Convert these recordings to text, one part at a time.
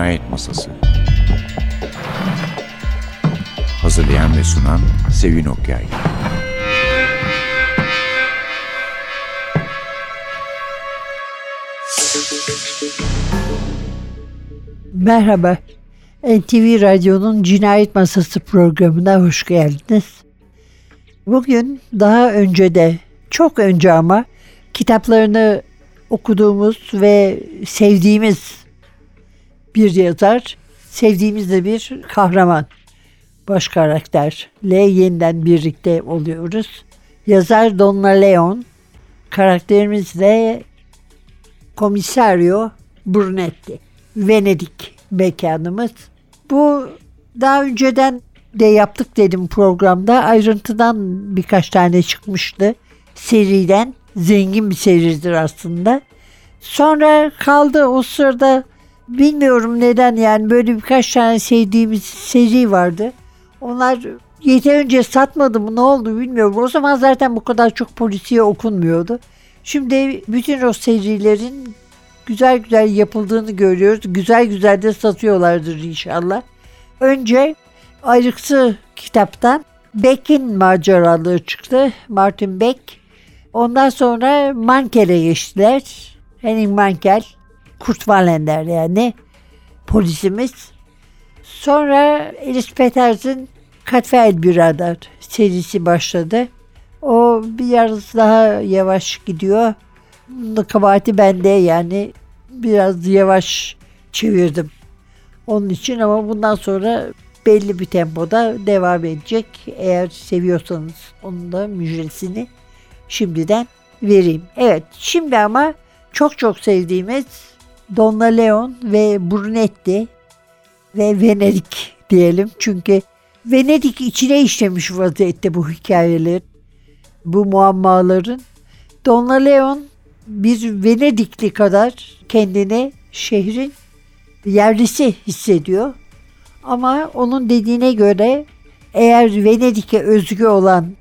Cinayet Masası. Hazırlayan ve sunan Sevin Okyay. Merhaba, NTV Radyo'nun Cinayet Masası programına hoş geldiniz. Bugün daha önce de, çok önce ama kitaplarını okuduğumuz ve sevdiğimiz bir yazar, sevdiğimiz de bir kahraman, baş karakterle yeniden birlikte oluyoruz. Yazar Donna Leon, karakterimiz de Komisario Brunetti. Venedik mekanımız. Bu daha önceden de yaptık dedim programda. Ayrıntıdan birkaç tane çıkmıştı seriden. Zengin bir seridir aslında. Sonra kaldı o sırada bilmiyorum neden yani böyle birkaç tane sevdiğimiz seri vardı. Onlar yeterince satmadı mı ne oldu bilmiyorum. O zaman zaten bu kadar çok polisiye okunmuyordu. Şimdi bütün o serilerin güzel güzel yapıldığını görüyoruz. Güzel güzel de satıyorlardır inşallah. Önce ayrıksı kitaptan Beck'in maceraları çıktı. Martin Beck. Ondan sonra Mankel'e geçtiler. Henning Mankel. Kurt Wallender yani. Polisimiz. Sonra Elis Peters'in Katfael Bir Radar serisi başladı. O biraz daha yavaş gidiyor. Bunun kabahati bende yani biraz yavaş çevirdim. Onun için ama bundan sonra belli bir tempoda devam edecek. Eğer seviyorsanız onun da müjdesini şimdiden vereyim. Evet şimdi ama çok çok sevdiğimiz Donna Leon ve Brunetti ve Venedik diyelim. Çünkü Venedik içine işlemiş vaziyette bu hikayeler, bu muammaların. Donna Leon bir Venedikli kadar kendini şehrin yerlisi hissediyor. Ama onun dediğine göre eğer Venedik'e özgü olan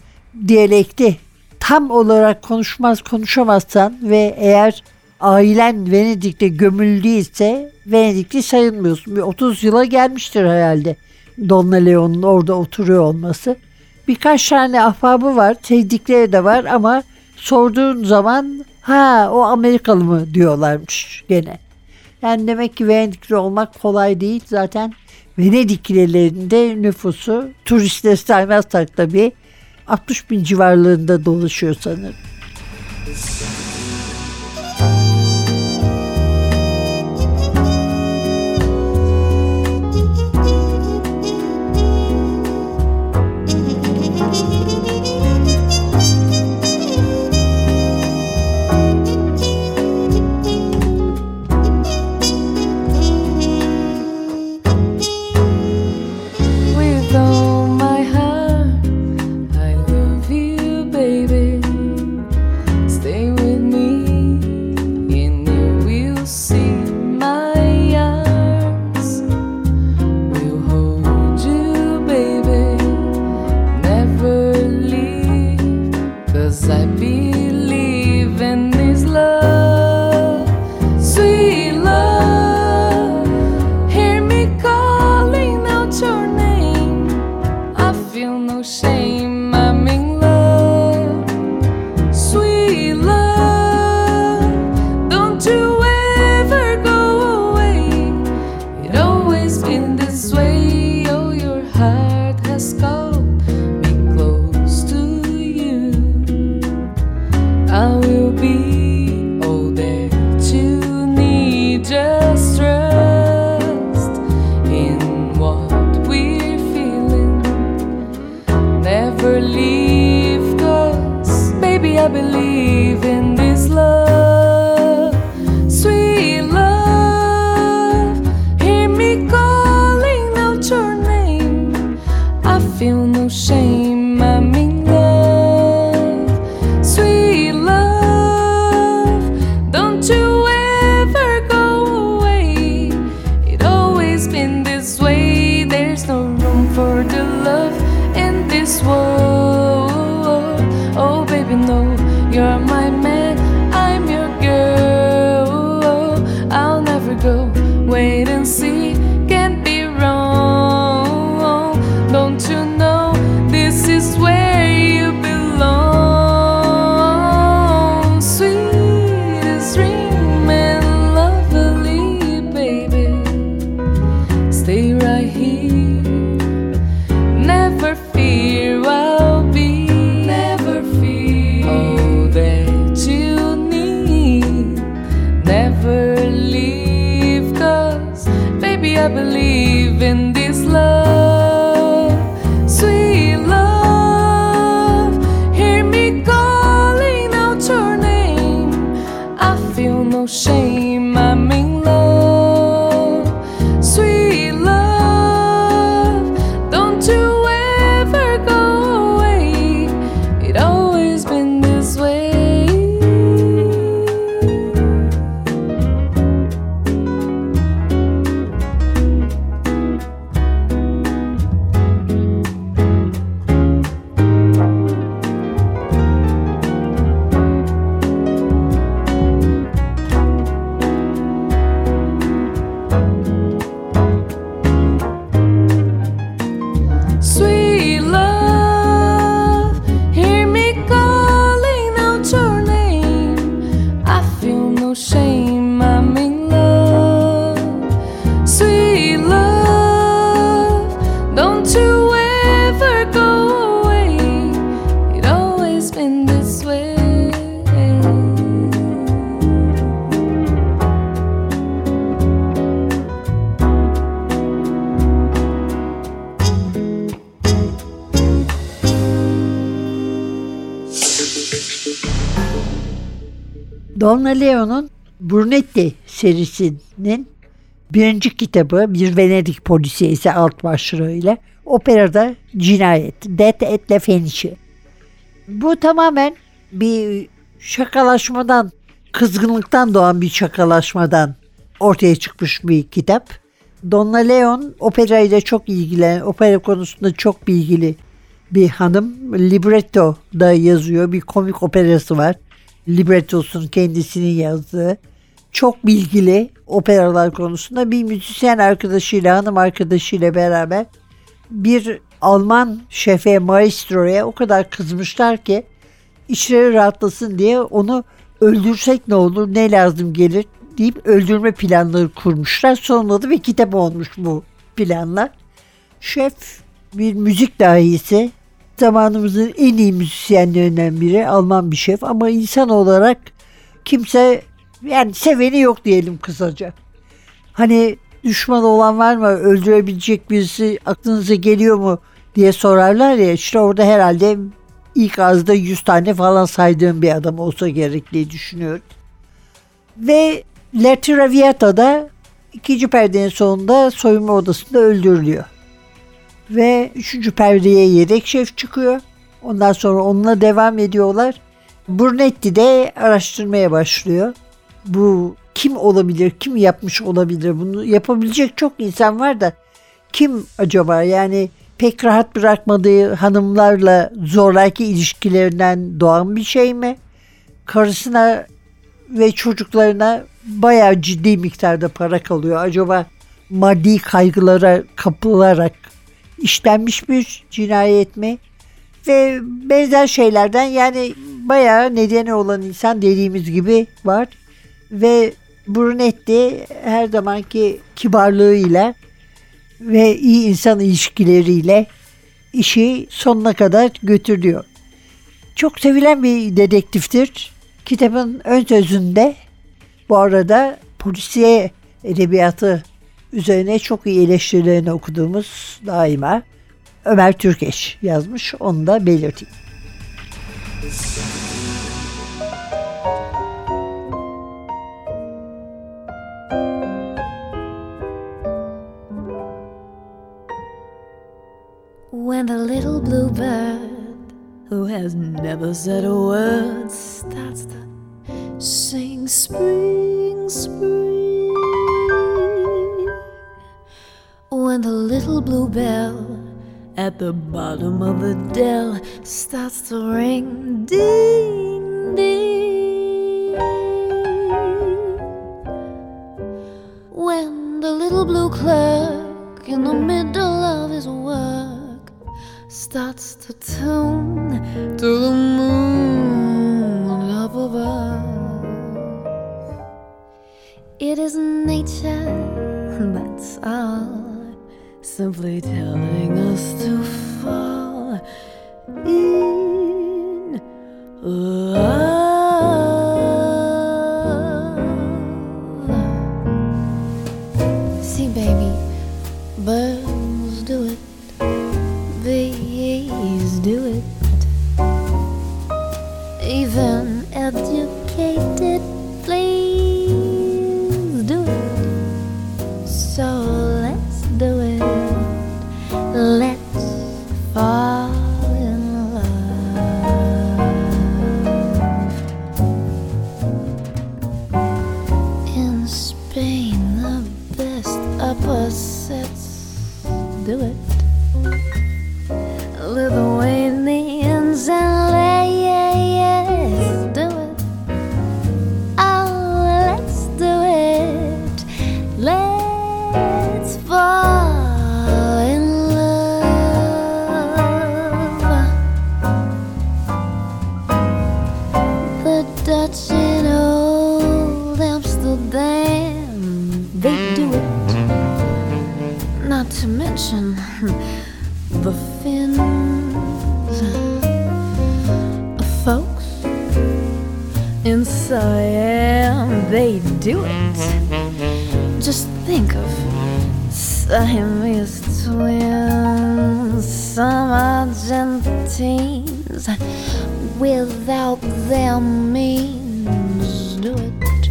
diyalekti tam olarak konuşmaz konuşamazsan ve eğer ailen Venedik'te gömüldüyse Venedikli sayılmıyorsun. Bir 30 yıla gelmiştir herhalde Donna Leon'un orada oturuyor olması. Birkaç tane ahbabı var, sevdikleri de var ama sorduğun zaman ha o Amerikalı mı diyorlarmış gene. Yani demek ki Venedikli olmak kolay değil. Zaten Venediklilerin de nüfusu turistleri saymazsak tabii 60 bin civarlarında dolaşıyor sanırım. Wait and believe in Donna Leon'un Brunetti serisinin birinci kitabı bir Venedik polisiyesi alt başlığıyla operada cinayet Det et la Fenice. Bu tamamen bir şakalaşmadan, kızgınlıktan doğan bir şakalaşmadan ortaya çıkmış bir kitap. Donna Leon operayla çok ilgilenen, opera konusunda çok bilgili bir hanım. Libretto da yazıyor. Bir komik operası var. Librettosunu kendisinin yazdığı. Çok bilgili operalar konusunda bir müzisyen arkadaşıyla, hanım arkadaşıyla beraber bir Alman şefe maestroya o kadar kızmışlar ki içleri rahatlasın diye onu öldürsek ne olur ne lazım gelir deyip öldürme planları kurmuşlar. Sonunda da bir kitap olmuş bu planlar. Şef bir müzik dahisi zamanımızın en iyi müzisyenlerinden biri Alman bir şef ama insan olarak kimse yani seveni yok diyelim kısaca. Hani düşman olan var mı öldürebilecek birisi aklınıza geliyor mu diye sorarlar ya işte orada herhalde ilk ağızda 100 tane falan saydığım bir adam olsa gerek diye düşünüyorum. Ve La Traviata'da ikinci perdenin sonunda soyunma odasında öldürülüyor. Ve üçüncü perdeye yedek şef çıkıyor. Ondan sonra onunla devam ediyorlar. Burnetti de araştırmaya başlıyor. Bu kim olabilir, kim yapmış olabilir bunu yapabilecek çok insan var da kim acaba yani pek rahat bırakmadığı hanımlarla zoraki ilişkilerinden doğan bir şey mi? Karısına ve çocuklarına bayağı ciddi miktarda para kalıyor. Acaba maddi kaygılara kapılarak işlenmiş bir cinayet mi? Ve benzer şeylerden yani bayağı nedeni olan insan dediğimiz gibi var. Ve Brunetti her zamanki kibarlığıyla ve iyi insan ilişkileriyle işi sonuna kadar götürüyor. Çok sevilen bir dedektiftir. Kitabın ön sözünde bu arada polisiye edebiyatı üzerine çok iyi eleştirilerini okuduğumuz daima Ömer Türkeş yazmış. Onu da belirteyim. When the little blue bird, who has never said a word, starts to sing spring, spring. The little blue bell at the bottom of the dell starts to ring, ding, ding. When the little blue clerk in the middle of his work starts to tune to the moon above. It is nature, that's all, simply telling us to fall do it. Argentines without their means do it.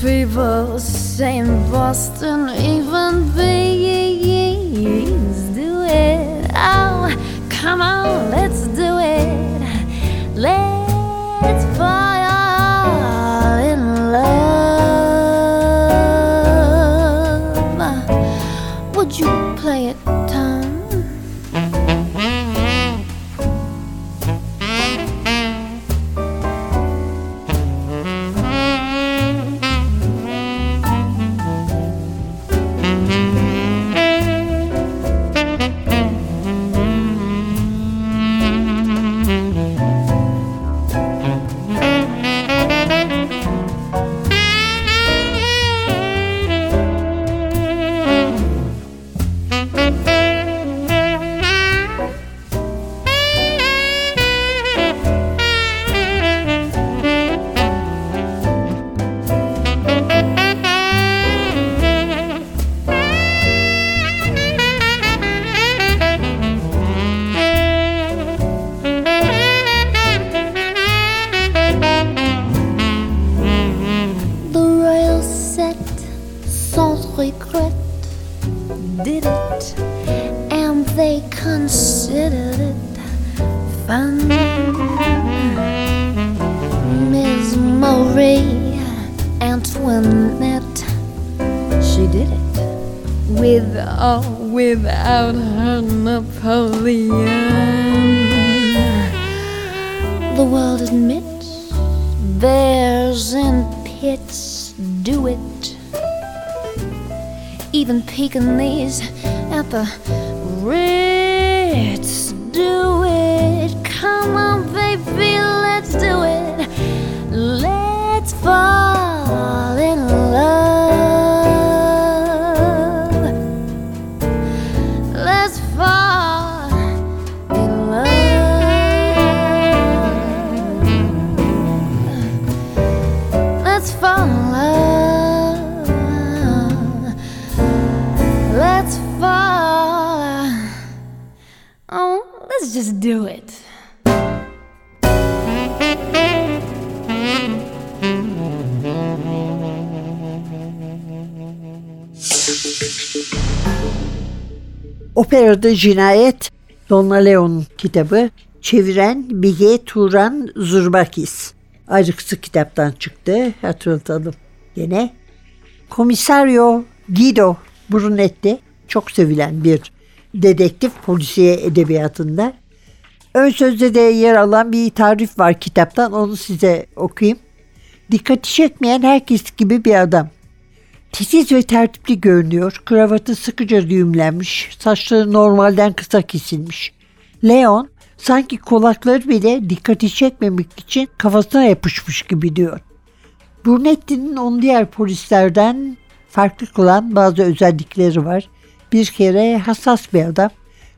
People say in Boston, even bees do it. Oh, come on, let's Marie Antoinette, she did it with or without her Napoleon. The world admits bears and pits do it. Even Pekingese at the Ritz do it. Come on, baby, let's do it. Fall in love. Let's fall in love. Let's fall in love. Let's fall. Oh, let's just do it. Operada Cinayet Donna Leon kitabı çeviren Bige Turan Zurbakis. Ayrıksı kitaptan çıktı. Hatırlatalım gene. Komisario Guido Brunetti çok sevilen bir dedektif polisiye edebiyatında. Ön sözde de yer alan bir tarif var kitaptan onu size okuyayım. Dikkati çekmeyen herkes gibi bir adam. Titiz ve tertipli görünüyor. Kravatı sıkıca düğümlenmiş. Saçları normalden kısa kesilmiş. Leon sanki kulakları bile dikkati çekmemek için kafasına yapışmış gibi diyor. Brunetti'nin onu diğer polislerden farklı kılan bazı özellikleri var. Bir kere hassas bir adam.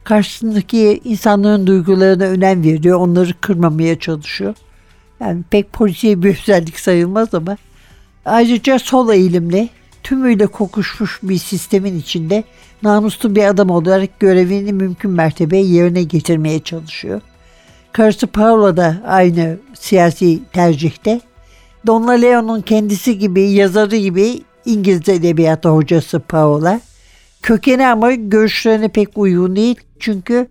Karşısındaki insanların duygularına önem veriyor. Onları kırmamaya çalışıyor. Yani pek polisiye bir özellik sayılmaz ama ayrıca sol eğilimli, tümüyle kokuşmuş bir sistemin içinde namuslu bir adam olarak görevini mümkün mertebe yerine getirmeye çalışıyor. Karısı Paula da aynı siyasi tercihte. Donna Leon'un kendisi gibi, yazarı gibi İngiliz edebiyatı hocası Paola. Kökeni ama görüşlerine pek uygun değil. Çünkü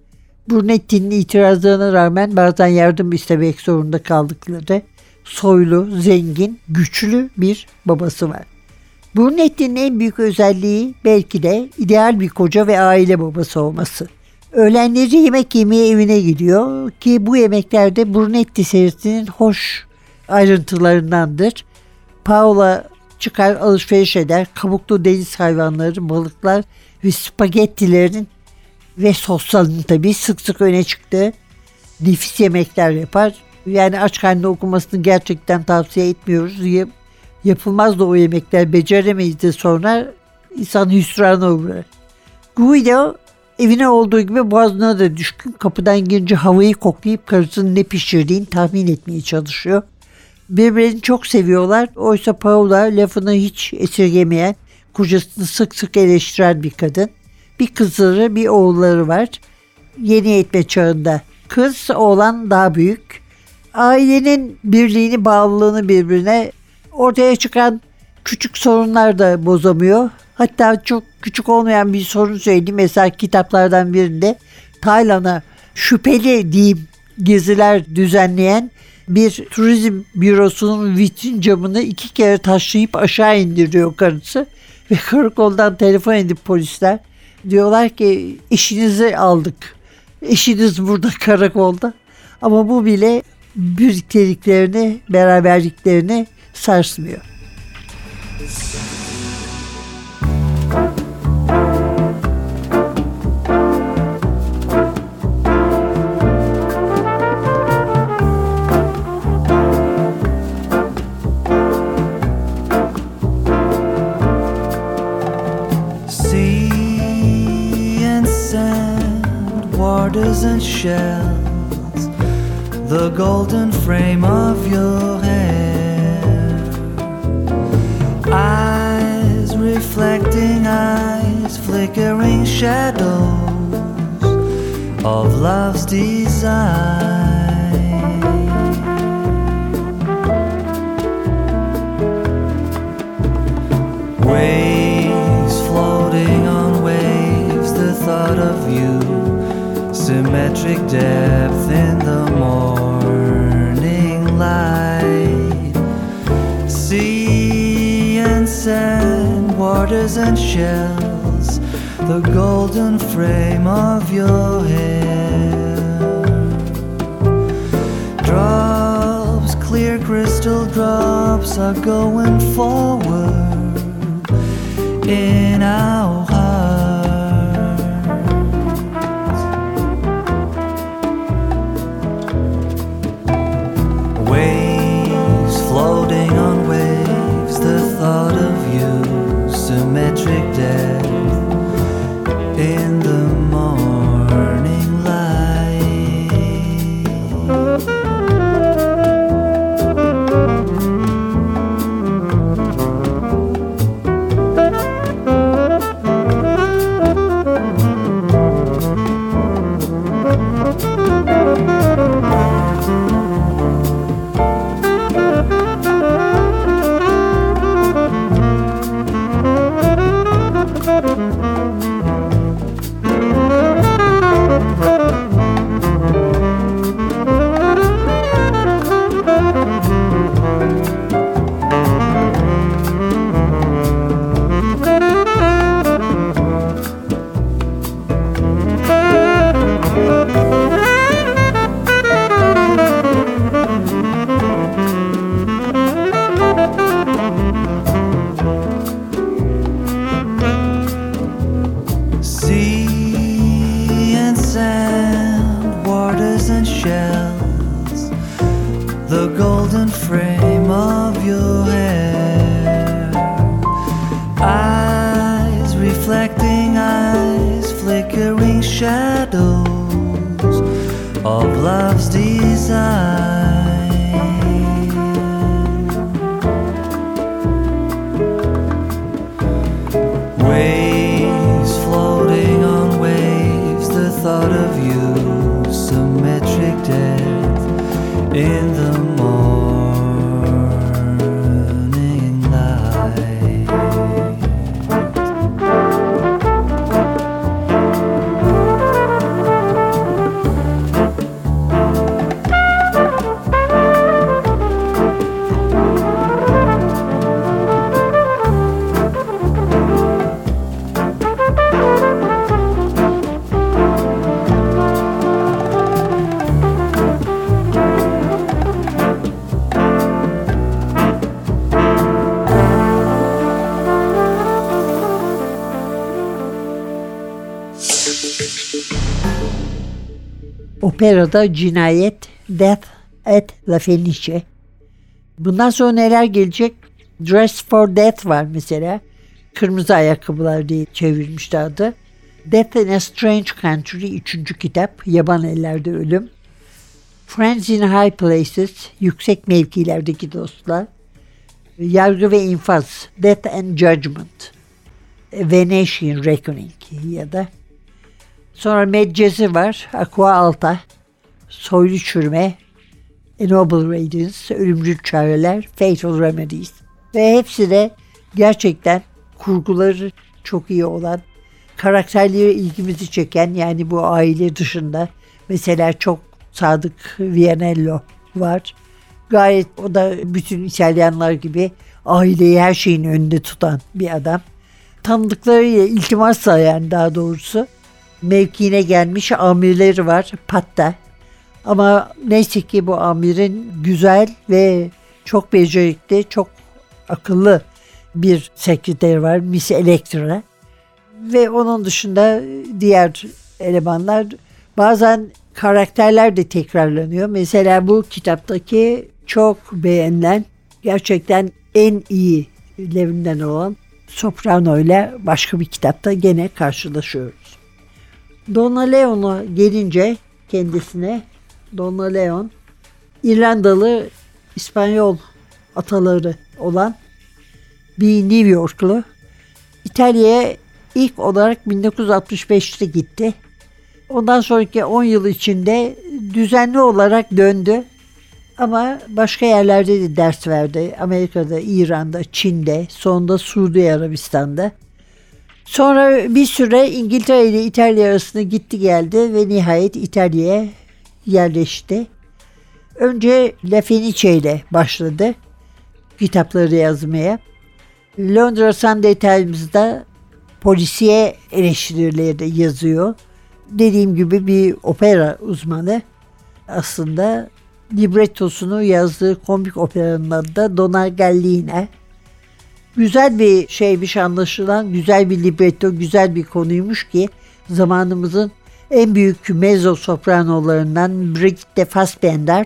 Brunetti'nin itirazlarına rağmen bazen yardım istemek zorunda kaldıkları soylu, zengin, güçlü bir babası var. Brunetti'nin en büyük özelliği belki de ideal bir koca ve aile babası olması. Öğlenleri yemek yemeye evine gidiyor ki bu yemeklerde Brunetti serisinin hoş ayrıntılarındandır. Paola çıkar alışveriş eder. Kabuklu deniz hayvanları, balıklar ve spagettilerin ve sosların tabii sık sık öne çıktığı nefis yemekler yapar. Yani aç karnına okumasını gerçekten tavsiye etmiyoruz. Yap- Yapılmaz da o yemekler beceremeyiz de sonra insan hüsrana uğrar. Guido Evine olduğu gibi boğazına da düşkün. Kapıdan girince havayı koklayıp karısının ne pişirdiğini tahmin etmeye çalışıyor. Birbirini çok seviyorlar. Oysa Paula lafını hiç esirgemeyen, kocasını sık sık eleştiren bir kadın. Bir kızları bir oğulları var. Yeni etme çağında. Kız oğlan daha büyük. Ailenin birliğini, bağlılığını birbirine ortaya çıkan küçük sorunlar da bozamıyor. Hatta çok küçük olmayan bir sorun söyleyeyim. Mesela kitaplardan birinde Tayland'a şüpheli diyeyim geziler düzenleyen bir turizm bürosunun vitrin camını iki kere taşlayıp aşağı indiriyor karısı. Ve karakoldan telefon edip polisler diyorlar ki eşinizi aldık. Eşiniz burada karakolda. Ama bu bile birlikteliklerini, beraberliklerini sarsmıyor. And sand, waters and shells, the golden frame of your hair. Shadows of love's desire. Waves floating on waves, the thought of you, symmetric depth in the morning light. Sea and sand, waters and shells, the golden frame of your hair. Drops, clear crystal drops are going forward in our you, symmetric death. In Operada cinayet Death at La Fenice. Bundan sonra neler gelecek? Dress for Death var mesela. Kırmızı ayakkabılar diye çevirmişti adı. Death in a Strange Country 3. kitap Yaban Ellerde Ölüm. Friends in High Places Yüksek Mevkilerdeki Dostlar. Yargı ve İnfaz Death and Judgment. Venetian Reckoning ya da sonra Medcez'i var Aqua Alta Soylu Çürme A Noble Radiance Ölümcül Çareler Fatal Remedies ve hepsi de gerçekten kurguları çok iyi olan karakterleri ilgimizi çeken yani bu aile dışında mesela çok sadık Vianello var. Gayet o da bütün İtalyanlar gibi aileyi her şeyin önünde tutan bir adam. Tanıdıklarıyla iltimasla yani daha doğrusu mevkiine gelmiş amirleri var Patta. Ama neyse ki bu amirin güzel ve çok becerikli, çok akıllı bir sekreter var Miss Electra. Ve onun dışında diğer elemanlar bazen karakterler de tekrarlanıyor. Mesela bu kitaptaki çok beğenilen gerçekten en iyilerinden olan Soprano ile başka bir kitapta gene karşılaşıyoruz. Donna Leon'a gelince kendisine Donna Leon İrlandalı İspanyol ataları olan bir New Yorklu İtalya'ya ilk olarak 1965'te gitti. Ondan sonraki 10 yıl içinde düzenli olarak döndü. Ama başka yerlerde de ders verdi. Amerika'da, İran'da, Çin'de, sonunda Suudi Arabistan'da. Sonra bir süre İngiltere ile İtalya arasında gitti geldi ve nihayet İtalya'ya yerleşti. Önce La ile başladı kitapları yazmaya. Londra Sunday Times'da polisiye eleştirileri de yazıyor. Dediğim gibi bir opera uzmanı. Aslında librettosunu yazdığı komik operanın adı da Donargallina. Güzel bir şeymiş anlaşılan, güzel bir libretto, güzel bir konuymuş ki zamanımızın en büyük mezzo sopranolarından Brigitte Fassbender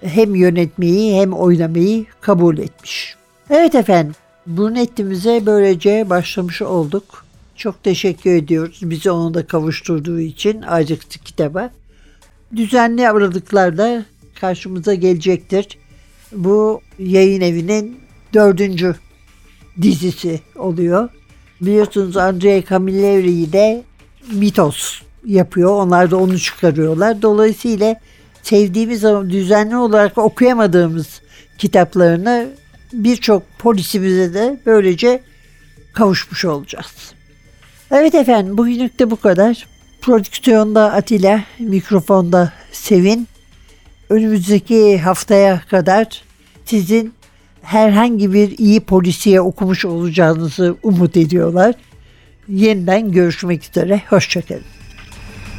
hem yönetmeyi hem oynamayı kabul etmiş. Evet efendim, Brunettimize böylece başlamış olduk. Çok teşekkür ediyoruz bizi onu da kavuşturduğu için Acıktı kitaba. Düzenli aralıklarda karşımıza gelecektir. Bu yayın evinin dördüncü dizisi oluyor. Biliyorsunuz Andrea Camilleri de Mitos yapıyor. Onlar da onu çıkarıyorlar. Dolayısıyla sevdiğimiz ama düzenli olarak okuyamadığımız kitaplarını birçok polisimize de böylece kavuşmuş olacağız. Evet efendim bugünlük de bu kadar. Prodüksiyonda Atilla, mikrofonda Sevin. Önümüzdeki haftaya kadar sizin herhangi bir iyi polisiye okumuş olacağınızı umut ediyorlar. Yeniden görüşmek üzere. Hoşçakalın.